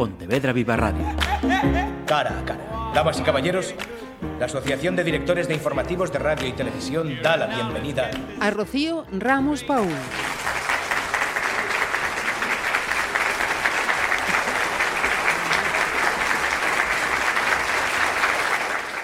Pontevedra Viva Radio. Cara a cara. Damas y caballeros, la Asociación de Directores de Informativos de Radio y Televisión da la bienvenida a Rocío Ramos Paul.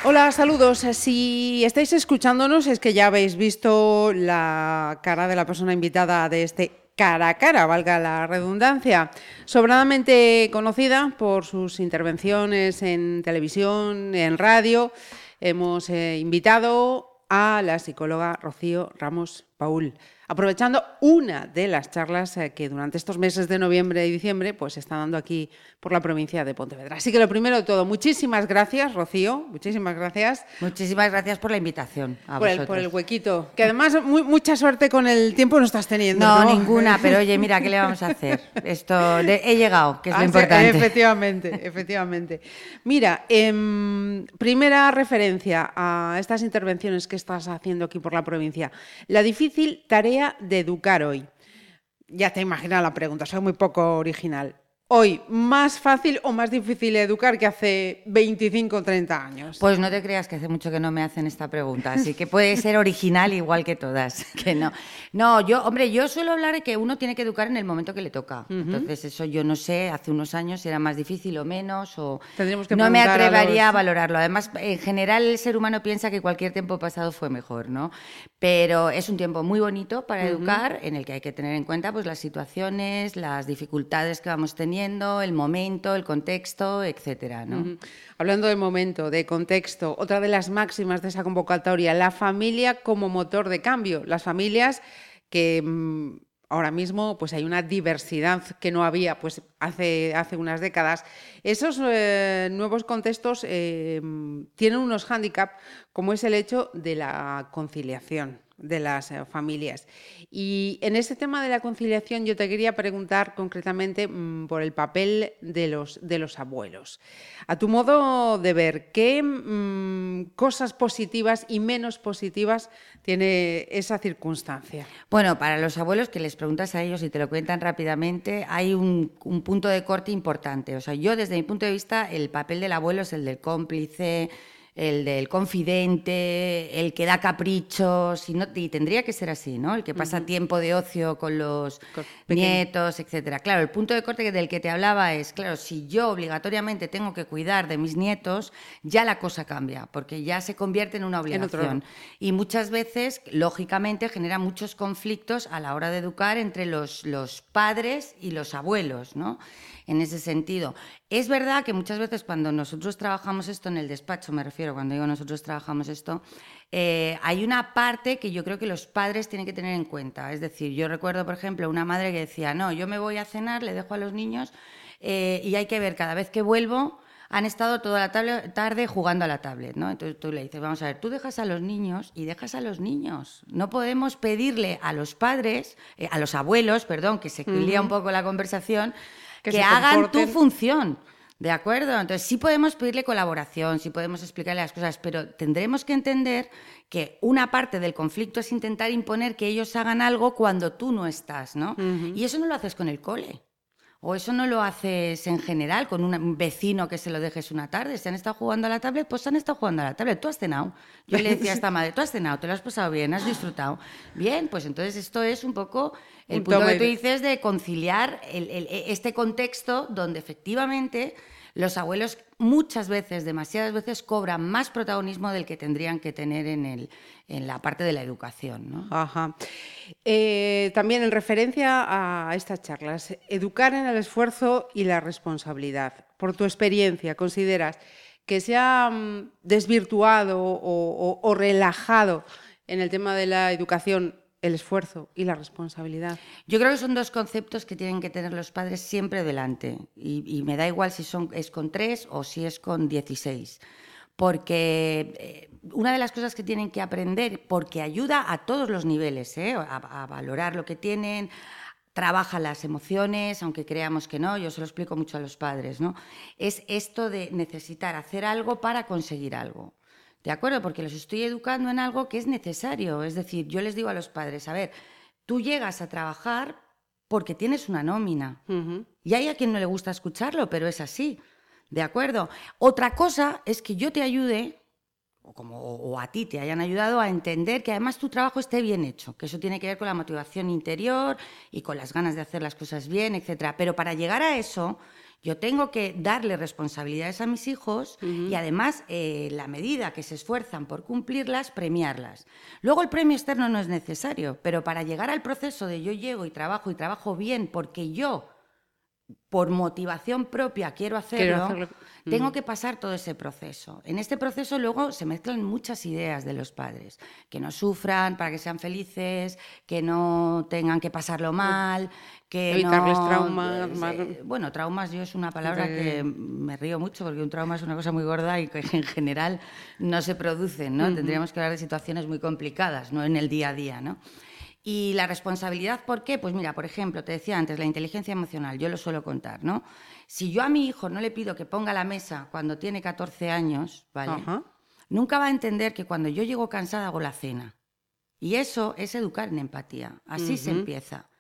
Hola, saludos. Si estáis escuchándonos es que ya habéis visto la cara de la persona invitada de este cara a cara, valga la redundancia, sobradamente conocida por sus intervenciones en televisión, en radio. Hemos eh, invitado a la psicóloga Rocío Ramos Paul aprovechando una de las charlas eh, que durante estos meses de noviembre y diciembre pues se está dando aquí por la provincia de Pontevedra. Así que lo primero de todo, muchísimas gracias, Rocío, muchísimas gracias. Muchísimas gracias por la invitación. A por, el, por el huequito, que además mucha suerte con el tiempo no estás teniendo. No, ninguna, pero oye, mira, ¿qué le vamos a hacer? Esto, he llegado, que es lo ah, importante. Efectivamente, efectivamente. Mira, em, primera referencia a estas intervenciones que estás haciendo aquí por la provincia. La difícil tarea de educar hoy. Ya te imaginas la pregunta, soy muy poco original hoy más fácil o más difícil educar que hace 25 o 30 años? Pues no te creas que hace mucho que no me hacen esta pregunta, así que puede ser original igual que todas, que no. No, yo, hombre, yo suelo hablar de que uno tiene que educar en el momento que le toca. Entonces, eso yo no sé, hace unos años era más difícil o menos, o no me atrevería a, valorarlo. Además, en general el ser humano piensa que cualquier tiempo pasado fue mejor, ¿no? Pero es un tiempo muy bonito para educar, en el que hay que tener en cuenta pues las situaciones, las dificultades que vamos teniendo el momento, el contexto, etcétera. ¿no? Hablando de momento, de contexto, otra de las máximas de esa convocatoria, la familia como motor de cambio. Las familias que mm, ahora mismo pues hay una diversidad que no había pues hace, unas décadas. Esos eh, nuevos contextos eh, tienen unos hándicaps como es el hecho de la conciliación de las eh, familias. Y en este tema de la conciliación yo te quería preguntar concretamente mm, por el papel de los, de los abuelos. A tu modo de ver, ¿qué mm, cosas positivas y menos positivas tiene esa circunstancia? Bueno, para los abuelos que les preguntas a ellos y te lo cuentan rápidamente, hay un, un punto de corte importante. O sea, yo desde mi punto de vista, el papel del abuelo es el del cómplice, el del confidente, el que da caprichos, y, no, y tendría que ser así, ¿no? El que pasa tiempo de ocio con los nietos, etcétera. Claro, el punto de corte del que te hablaba es, claro, si yo obligatoriamente tengo que cuidar de mis nietos, ya la cosa cambia, porque ya se convierte en una obligación. y muchas veces, lógicamente, genera muchos conflictos a la hora de educar entre los, los padres y los abuelos, ¿no? En ese sentido. Es verdad que muchas veces cuando nosotros trabajamos esto en el despacho, me refiero, cuando digo nosotros trabajamos esto, eh, hay una parte que yo creo que los padres tienen que tener en cuenta. Es decir, yo recuerdo, por ejemplo, una madre que decía, no, yo me voy a cenar, le dejo a los niños eh, y hay que ver cada vez que vuelvo han estado toda la tarde jugando a la tablet, ¿no? Entonces tú le dices, vamos a ver, tú dejas a los niños y dejas a los niños. No podemos pedirle a los padres, eh, a los abuelos, perdón, que se equilibra un poco la conversación, que, hagan tu función. ¿De acuerdo? Entonces sí podemos pedirle colaboración, sí podemos explicarle las cosas, pero tendremos que entender que una parte del conflicto es intentar imponer que ellos hagan algo cuando tú no estás, ¿no? Y eso no lo haces con el cole. O eso no lo haces en general con un vecino que se lo dejes una tarde. Si han estado jugando a la tablet, pues han estado jugando a la tablet. Tú has cenado. Yo le decía a esta madre, tú has cenado, te lo has pasado bien, has disfrutado. Bien, pues entonces esto es un poco el punto que tú dices de conciliar este contexto donde efectivamente los abuelos muchas veces, demasiadas veces, cobran más protagonismo del que tendrían que tener en, la parte de la educación. ¿no? Eh, también en referencia a estas charlas, educar en el esfuerzo y la responsabilidad. Por tu experiencia, ¿consideras que se ha mm, desvirtuado o relajado en el tema de la educación el esfuerzo y la responsabilidad. Yo creo que son dos conceptos que tienen que tener los padres siempre delante. Y, me da igual si son, es con tres o si es con dieciséis. Porque eh, una de las cosas que tienen que aprender, porque ayuda a todos los niveles, ¿eh? a, valorar lo que tienen, trabaja las emociones, aunque creamos que no, yo se lo explico mucho a los padres, ¿no? Es esto de necesitar hacer algo para conseguir algo. ¿De acuerdo? Porque los estoy educando en algo que es necesario. Es decir, yo les digo a los padres, a ver, tú llegas a trabajar porque tienes una nómina. Y hay a quien no le gusta escucharlo, pero es así. ¿De acuerdo? Otra cosa es que yo te ayude, o, como, o a ti te hayan ayudado a entender que además tu trabajo esté bien hecho, que eso tiene que ver con la motivación interior y con las ganas de hacer las cosas bien, etc. Pero para llegar a eso, yo tengo que darle responsabilidades a mis hijos y además, eh, la medida que se esfuerzan por cumplirlas, premiarlas. Luego el premio externo no es necesario, pero para llegar al proceso de yo llego y trabajo y trabajo bien porque yo por motivación propia quiero hacerlo, tengo que pasar todo ese proceso. En este proceso luego se mezclan muchas ideas de los padres, que no sufran para que sean felices, que no tengan que pasarlo mal, que evitarles traumas. bueno, traumas yo es una palabra que me río mucho porque un trauma es una cosa muy gorda y que en general no se producen, ¿no? Tendríamos que hablar de situaciones muy complicadas, no en el día a día, ¿no? Y la responsabilidad, ¿por qué? Pues mira, por ejemplo, te decía antes, la inteligencia emocional, yo lo suelo contar, ¿no? Si yo a mi hijo no le pido que ponga la mesa cuando tiene 14 años, ¿vale? Nunca va a entender que cuando yo llego cansada hago la cena. Y eso es educar en empatía. Así se empieza.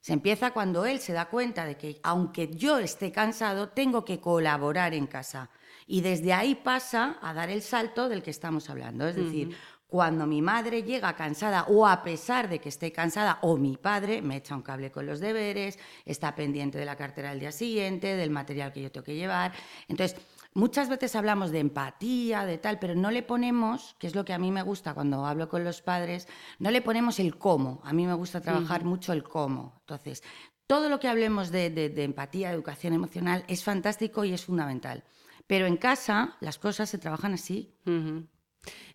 Se empieza cuando él se da cuenta de que aunque yo esté cansado, tengo que colaborar en casa. Y desde ahí pasa a dar el salto del que estamos hablando. Es decir, cuando mi madre llega cansada o a pesar de que esté cansada o mi padre me echa un cable con los deberes, está pendiente de la cartera del día siguiente, del material que yo tengo que llevar. Entonces, muchas veces hablamos de empatía, de tal, pero no le ponemos, que es lo que a mí me gusta cuando hablo con los padres, no le ponemos el cómo. A mí me gusta trabajar mucho el cómo. Entonces, todo lo que hablemos de, de, empatía, educación emocional, es fantástico y es fundamental. Pero en casa las cosas se trabajan así.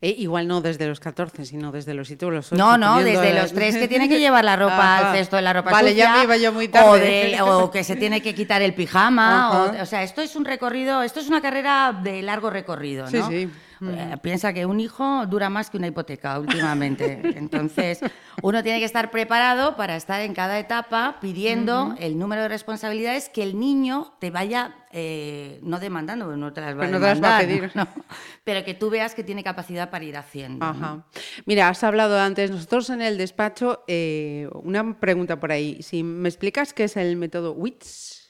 Eh, igual no desde los 14, sino desde los 7 los 8. No, no, desde los 3 que tiene que llevar la ropa al cesto de la ropa Vale, ya me iba yo muy tarde. O, que se tiene que quitar el pijama. O, sea, esto es un recorrido, esto es una carrera de largo recorrido, ¿no? Sí, sí. Eh, piensa que un hijo dura más que una hipoteca últimamente. Entonces, uno tiene que estar preparado para estar en cada etapa pidiendo el número de responsabilidades que el niño te vaya eh, no demandando, porque no te las va, a, demandar, pedir. pero que tú veas que tiene capacidad para ir haciendo. Mira, has hablado antes, nosotros en el despacho, eh, una pregunta por ahí. Si me explicas qué es el método WITS.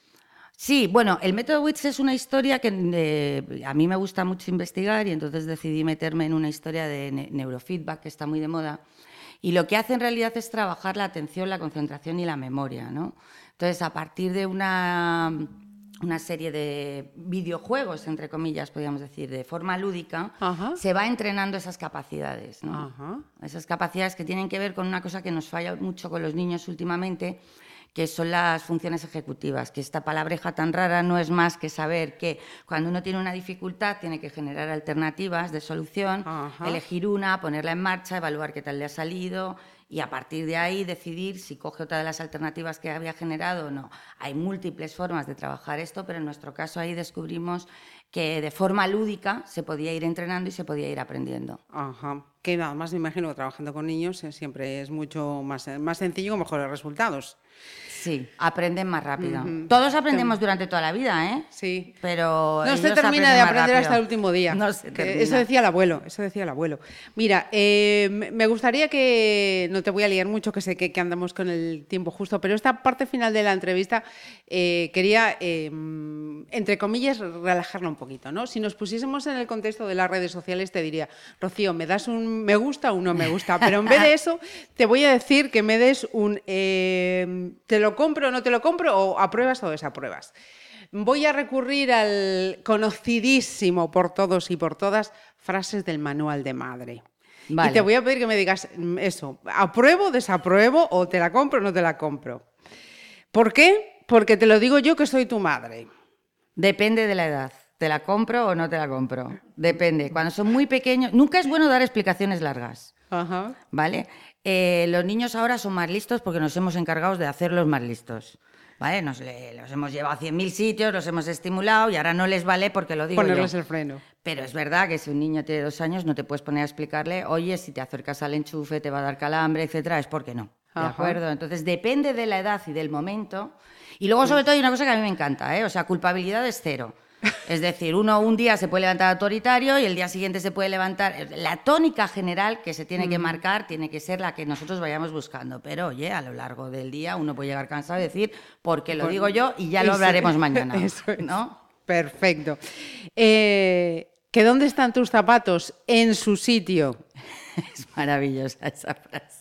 Sí, bueno, el método WITS es una historia que eh, a mí me gusta mucho investigar y entonces decidí meterme en una historia de neurofeedback que está muy de moda. Y lo que hace en realidad es trabajar la atención, la concentración y la memoria, ¿no? Entonces, a partir de una, una serie de videojuegos, entre comillas, podríamos decir, de forma lúdica, se va entrenando esas capacidades, ¿no? Esas capacidades que tienen que ver con una cosa que nos falla mucho con los niños últimamente, que son las funciones ejecutivas, que esta palabreja tan rara no es más que saber que cuando uno tiene una dificultad tiene que generar alternativas de solución, elegir una, ponerla en marcha, evaluar qué tal le ha salido y a partir de ahí decidir si coge otra de las alternativas que había generado o no. Hay múltiples formas de trabajar esto, pero en nuestro caso ahí descubrimos que de forma lúdica se podía ir entrenando y se podía ir aprendiendo. Ajá. Que nada más me imagino que trabajando con niños eh, siempre es mucho más, más sencillo con mejores resultados. Sí, aprenden más rápido. Todos aprendemos durante toda la vida, ¿eh? Sí. Pero no se termina de aprender hasta el último día. No se Eso decía el abuelo, eso decía el abuelo. Mira, eh, me gustaría que, no te voy a liar mucho, que sé que, andamos con el tiempo justo, pero esta parte final de la entrevista eh, quería, em, entre comillas, relajarla un poquito, ¿no? Si nos pusiésemos en el contexto de las redes sociales, te diría, Rocío, ¿me das un me gusta o no me gusta? Pero en vez de eso, te voy a decir que me des un em, te lo compro o no te lo compro o apruebas o desapruebas. Voy a recurrir al conocidísimo por todos y por todas frases del manual de madre. Y te voy a pedir que me digas eso, apruebo, desapruebo o te la compro o no te la compro. ¿Por qué? Porque te lo digo yo que soy tu madre. Depende de la edad. ¿Te la compro o no te la compro? Depende. Cuando son muy pequeños, nunca es bueno dar explicaciones largas. Ajá. ¿Vale? Eh, los niños ahora son más listos porque nos hemos encargado de hacerlos más listos. ¿Vale? Nos los hemos llevado a 100.000 sitios, los hemos estimulado y ahora no les vale porque lo digo Ponerles el freno. Pero es verdad que si un niño tiene dos años no te puedes poner a explicarle, oye, si te acercas al enchufe te va a dar calambre, etcétera, es porque no. ¿De acuerdo? Entonces depende de la edad y del momento. Y luego, sobre todo, hay una cosa que a mí me encanta, ¿eh? O sea, culpabilidad es cero. Es decir, uno un día se puede levantar autoritario y el día siguiente se puede levantar. La tónica general que se tiene que marcar tiene que ser la que nosotros vayamos buscando. Pero oye, a lo largo del día uno puede llegar cansado y decir, porque lo digo yo y ya lo hablaremos mañana. Eso es. ¿no? Perfecto. Eh, ¿Que dónde están tus zapatos? En su sitio. es maravillosa esa frase.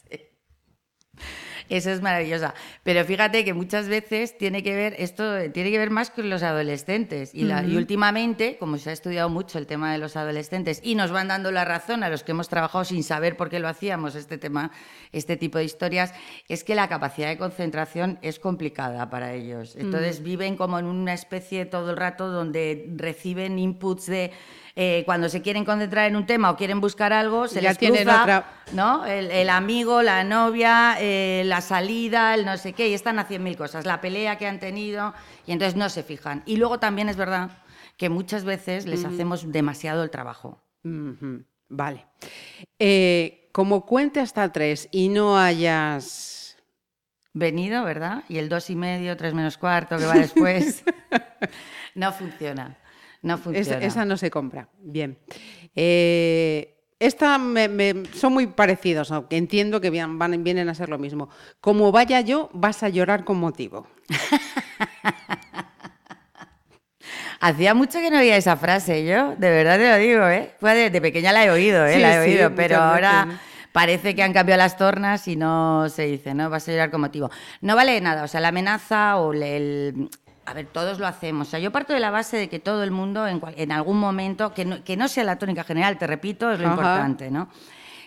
Eso es maravillosa. Pero fíjate que muchas veces tiene que ver, esto tiene que ver más con los adolescentes. Y, y, últimamente, como se ha estudiado mucho el tema de los adolescentes y nos van dando la razón a los que hemos trabajado sin saber por qué lo hacíamos, este tema, este tipo de historias, es que la capacidad de concentración es complicada para ellos. Entonces viven como en una especie todo el rato donde reciben inputs de eh, cuando se quieren concentrar en un tema o quieren buscar algo, se les cruza, ¿no? El, amigo, la novia, eh, la salida, el no sé qué, y están haciendo mil cosas, la pelea que han tenido, y entonces no se fijan. Y luego también es verdad que muchas veces les hacemos demasiado el trabajo. Vale. Eh, como cuente hasta tres y no hayas venido, ¿verdad? Y el dos y medio, tres menos cuarto que va después, no funciona. No funciona. esa no se compra. Bien. Eh, esta son muy parecidos, aunque entiendo que van, vienen a ser lo mismo. Como vaya yo, vas a llorar con motivo. Hacía mucho que no oía esa frase, yo, de verdad te lo digo, ¿eh? de, pequeña la he oído, ¿eh? la he oído, pero ahora parece que han cambiado las tornas y no se dice, ¿no? Vas a llorar con motivo. No vale nada, o sea, la amenaza o el, a ver, todos lo hacemos. O sea, yo parto de la base de que todo el mundo en, algún momento, que no, sea la tónica general, te repito, es lo importante, ¿no?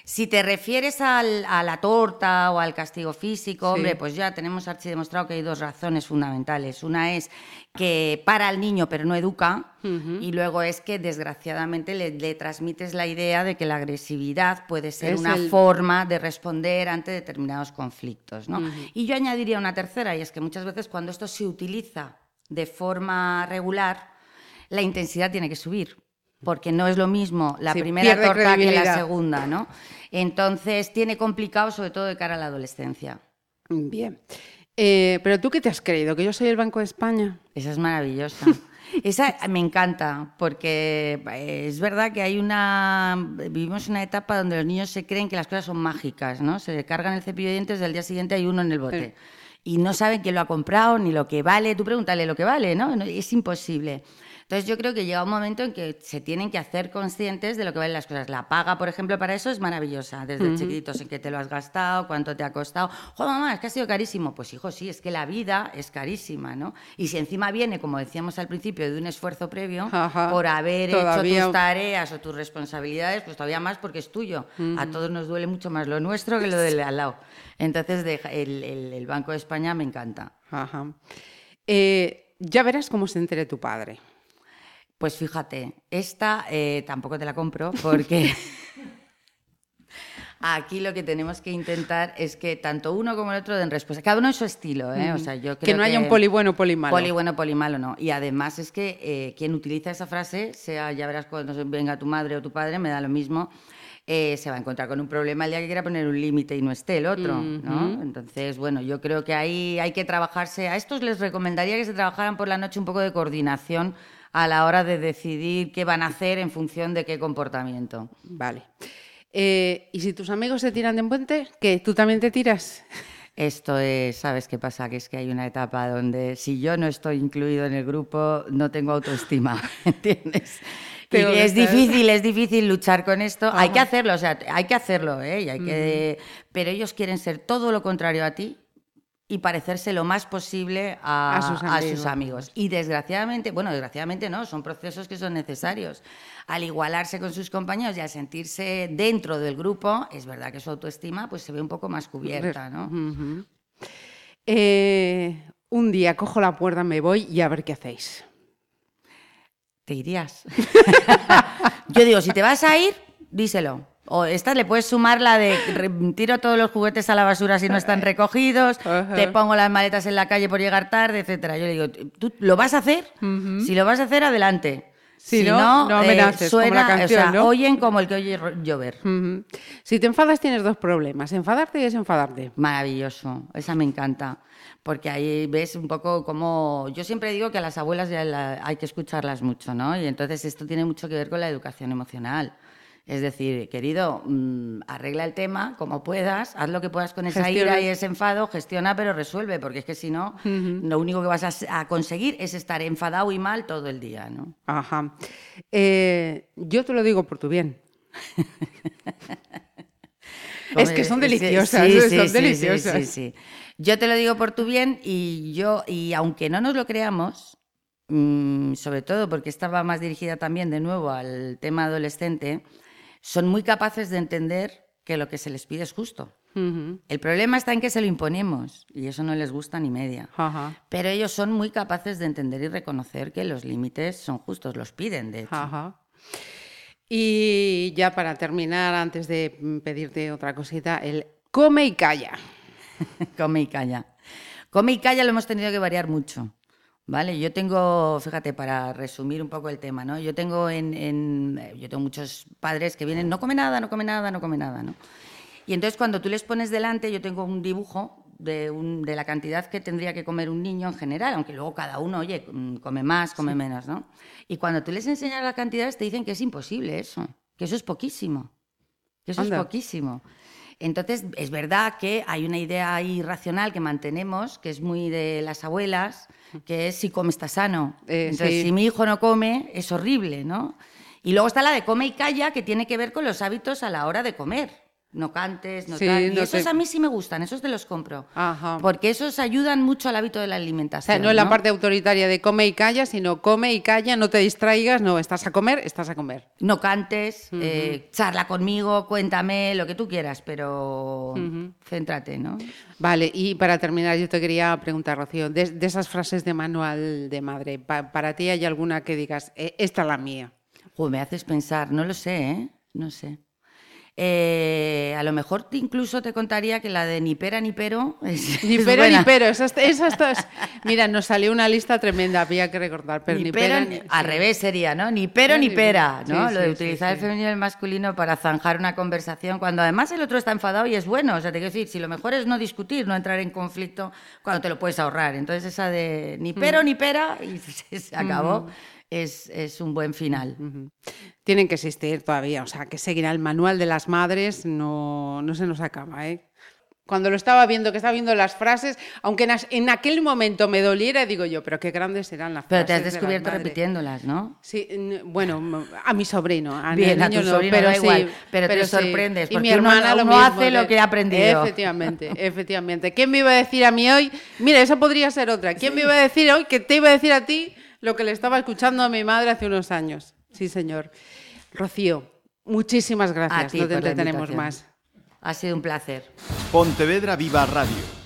Si te refieres a la torta o al castigo físico, hombre, pues ya tenemos demostrado que hay dos razones fundamentales. Una es que para al niño pero no educa y luego es que desgraciadamente le, transmites la idea de que la agresividad puede ser una forma de responder ante determinados conflictos. ¿no? Y yo añadiría una tercera y es que muchas veces cuando esto se utiliza de forma regular, la intensidad tiene que subir, porque no es lo mismo la primera torta que la segunda, ¿no? Entonces tiene complicado sobre todo de cara a la adolescencia. Bien. Eh, pero tú qué te has creído, que yo soy el Banco de España. Esa es maravillosa. Esa me encanta, porque eh, es verdad que hay una. Vivimos una etapa donde los niños se creen que las cosas son mágicas, ¿no? Se cargan el cepillo de dientes y al día siguiente hay uno en el bote y no saben quién lo ha comprado ni lo que vale. Tú pregúntale lo que vale, ¿no? Es imposible. Entonces yo creo que llega un momento en que se tienen que hacer conscientes de lo que valen las cosas. La paga, por ejemplo, para eso es maravillosa. Desde chiquitos en qué te lo has gastado, cuánto te ha costado. ¡Joder, mamá, es que ha sido carísimo! Pues hijo, sí, es que la vida es carísima, ¿no? Y si encima viene, como decíamos al principio, de un esfuerzo previo, por haber hecho tus tareas o tus responsabilidades, pues todavía más porque es tuyo. A todos nos duele mucho más lo nuestro que lo del al lado. Entonces el, Banco de España me encanta. Eh, ya verás cómo se entere tu padre. Pues fíjate, esta eh, tampoco te la compro porque aquí lo que tenemos que intentar es que tanto uno como el otro den respuesta. Cada uno en su estilo, ¿eh? O sea, yo que no haya un poli bueno, poli malo. Poli bueno, poli malo, no. Y además es que eh, quien utiliza esa frase, sea ya verás cuando venga tu madre o tu padre, me da lo mismo. se va a encontrar con un problema el día que quiera poner un límite y no esté el otro, ¿no? Entonces, bueno, yo creo que ahí hay que trabajarse. A estos les recomendaría que se trabajaran por la noche un poco de coordinación a la hora de decidir qué van a hacer en función de qué comportamiento. Vale. Eh, ¿Y si tus amigos se tiran de un puente, qué? ¿Tú también te tiras? Esto es, ¿sabes qué pasa? Que es que hay una etapa donde si yo no estoy incluido en el grupo, no tengo autoestima, ¿entiendes? y es difícil, es difícil luchar con esto. Hay que hacerlo, o sea, hay que hacerlo, ¿eh? hay que... Pero ellos quieren ser todo lo contrario a ti y parecerse lo más posible a, sus amigos. Y desgraciadamente, bueno, desgraciadamente no, son procesos que son necesarios. Al igualarse con sus compañeros y al sentirse dentro del grupo, es verdad que su autoestima pues, se ve un poco más cubierta, ¿no? Eh, un día cojo la puerta, me voy y a ver qué hacéis. Te irías. Yo digo, si te vas a ir, díselo. O esta le puedes sumar la de tiro todos los juguetes a la basura si no están recogidos, te pongo las maletas en la calle por llegar tarde, etcétera. Yo le digo, ¿tú lo vas a hacer? Si lo vas a hacer, adelante. Si, no, no amenaces, eh, suena, como la canción, o sea, ¿no? oyen como el que oye llover. Si te enfadas tienes dos problemas, enfadarte y desenfadarte. Maravilloso, esa me encanta. Porque ahí ves un poco como. Yo siempre digo que a las abuelas ya la- hay que escucharlas mucho, ¿no? Y entonces esto tiene mucho que ver con la educación emocional. Es decir, querido, mm, arregla el tema como puedas, haz lo que puedas con esa Gestiona. ira y ese enfado, gestiona, pero resuelve, porque es que si no, lo único que vas a, conseguir es estar enfadado y mal todo el día, ¿no? Ajá. Eh, yo te lo digo por tu bien. es que son Sí, deliciosas, sí, ¿eh? sí, son sí, sí, deliciosas. Yo te lo digo por tu bien y yo, y aunque no nos lo creamos, mm, sobre todo porque estaba más dirigida también de nuevo al tema adolescente, son muy capaces de entender que lo que se les pide es justo. El problema está en que se lo imponemos y eso no les gusta ni media. Pero ellos son muy capaces de entender y reconocer que los límites son justos, los piden, de hecho. Y ya para terminar, antes de pedirte otra cosita, el come y calla. Come y calla. Come y calla lo hemos tenido que variar mucho. ¿Vale? Yo tengo, fíjate, para resumir un poco el tema, ¿no? Yo tengo en, en- eh, yo tengo muchos padres que vienen, no come nada, no come nada, no come nada, ¿no? Y entonces cuando tú les pones delante, yo tengo un dibujo de, un- de la cantidad que tendría que comer un niño en general, aunque luego cada uno, oye, mm, come más, come menos, ¿no? Y cuando tú les enseñas las cantidades te dicen que es imposible eso, que eso es poquísimo, que eso Anda. es poquísimo. Entonces, es verdad que hay una idea ahí racional que mantenemos, que es muy de las abuelas, que es si come está sano. Eh, Entonces, sí. si mi hijo no come, es horrible, ¿no? Y luego está la de come y calla, que tiene que ver con los hábitos a la hora de comer. No cantes, no Sí, tal. Y no esos te- a mí sí me gustan, esos te los compro. Ajá. Porque esos ayudan mucho al hábito de la O alimentación. sea, no es la parte autoritaria de come y calla, sino come y calla, no te distraigas, no, estás a comer, estás a comer. No cantes, eh, charla conmigo, cuéntame lo que tú quieras, pero céntrate, ¿no? Vale, y para terminar, yo te quería preguntar, Rocío, de, de esas frases de manual de madre, pa- ¿para ti hay alguna que digas, "Eh, esta es la mía? Joder, me haces pensar, no lo sé, ¿eh? No sé. Eh, a lo mejor te- incluso te contaría que la de ni pera ni pero es, Ni pero buena. ni pero, esas, esas Mira, nos salió una lista tremenda, había que recordar, pero Ni ni, pero, pera, ni- al sí. revés sería, ¿no? Ni pero Ni ni pera, pera. ¿no? Sí, Lo de sí, utilizar el femenino y el masculino para zanjar una conversación, cuando además el otro está enfadado y es bueno. O sea, te quiero decir, si lo mejor es no discutir, no entrar en conflicto, cuando te lo puedes ahorrar. Entonces esa de ni pero Mm. ni pera, y se acabó, es, es un buen final. Ujú. Tienen que existir todavía, o sea, que seguirá el manual de las madres, no, no se nos acaba, ¿eh? Cuando lo estaba viendo, que estaba viendo las frases, aunque en, en aquel momento me doliera, digo yo, pero qué grandes serán las Pero frases. te has de descubierto madres. repitiéndolas, ¿no? Sí, bueno, a mi sobrino. A Bien, a tu no, sobrino pero da sí, igual, pero te sí. sorprendes, Y porque mi uno- hermana lo uno mismo, hace lo de- que ha aprendido. Efectivamente, efectivamente. ¿Quién me iba a decir a mí hoy? Mira, esa podría ser otra. ¿Quién me iba a decir hoy que te iba a decir a ti lo que le estaba escuchando a mi madre hace unos años? Sí, señor. Rocío, muchísimas gracias. ti no te entretenemos más. Ha sido un placer. Pontevedra Viva Radio.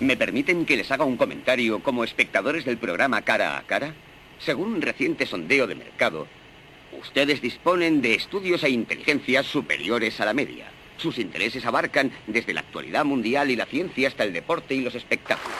¿Me permiten que les haga un comentario como espectadores del programa Cara a Cara? Según un reciente sondeo de mercado, ustedes disponen de estudios e inteligencias superiores a la media. Sus intereses abarcan desde la actualidad mundial y la ciencia hasta el deporte y los espectáculos.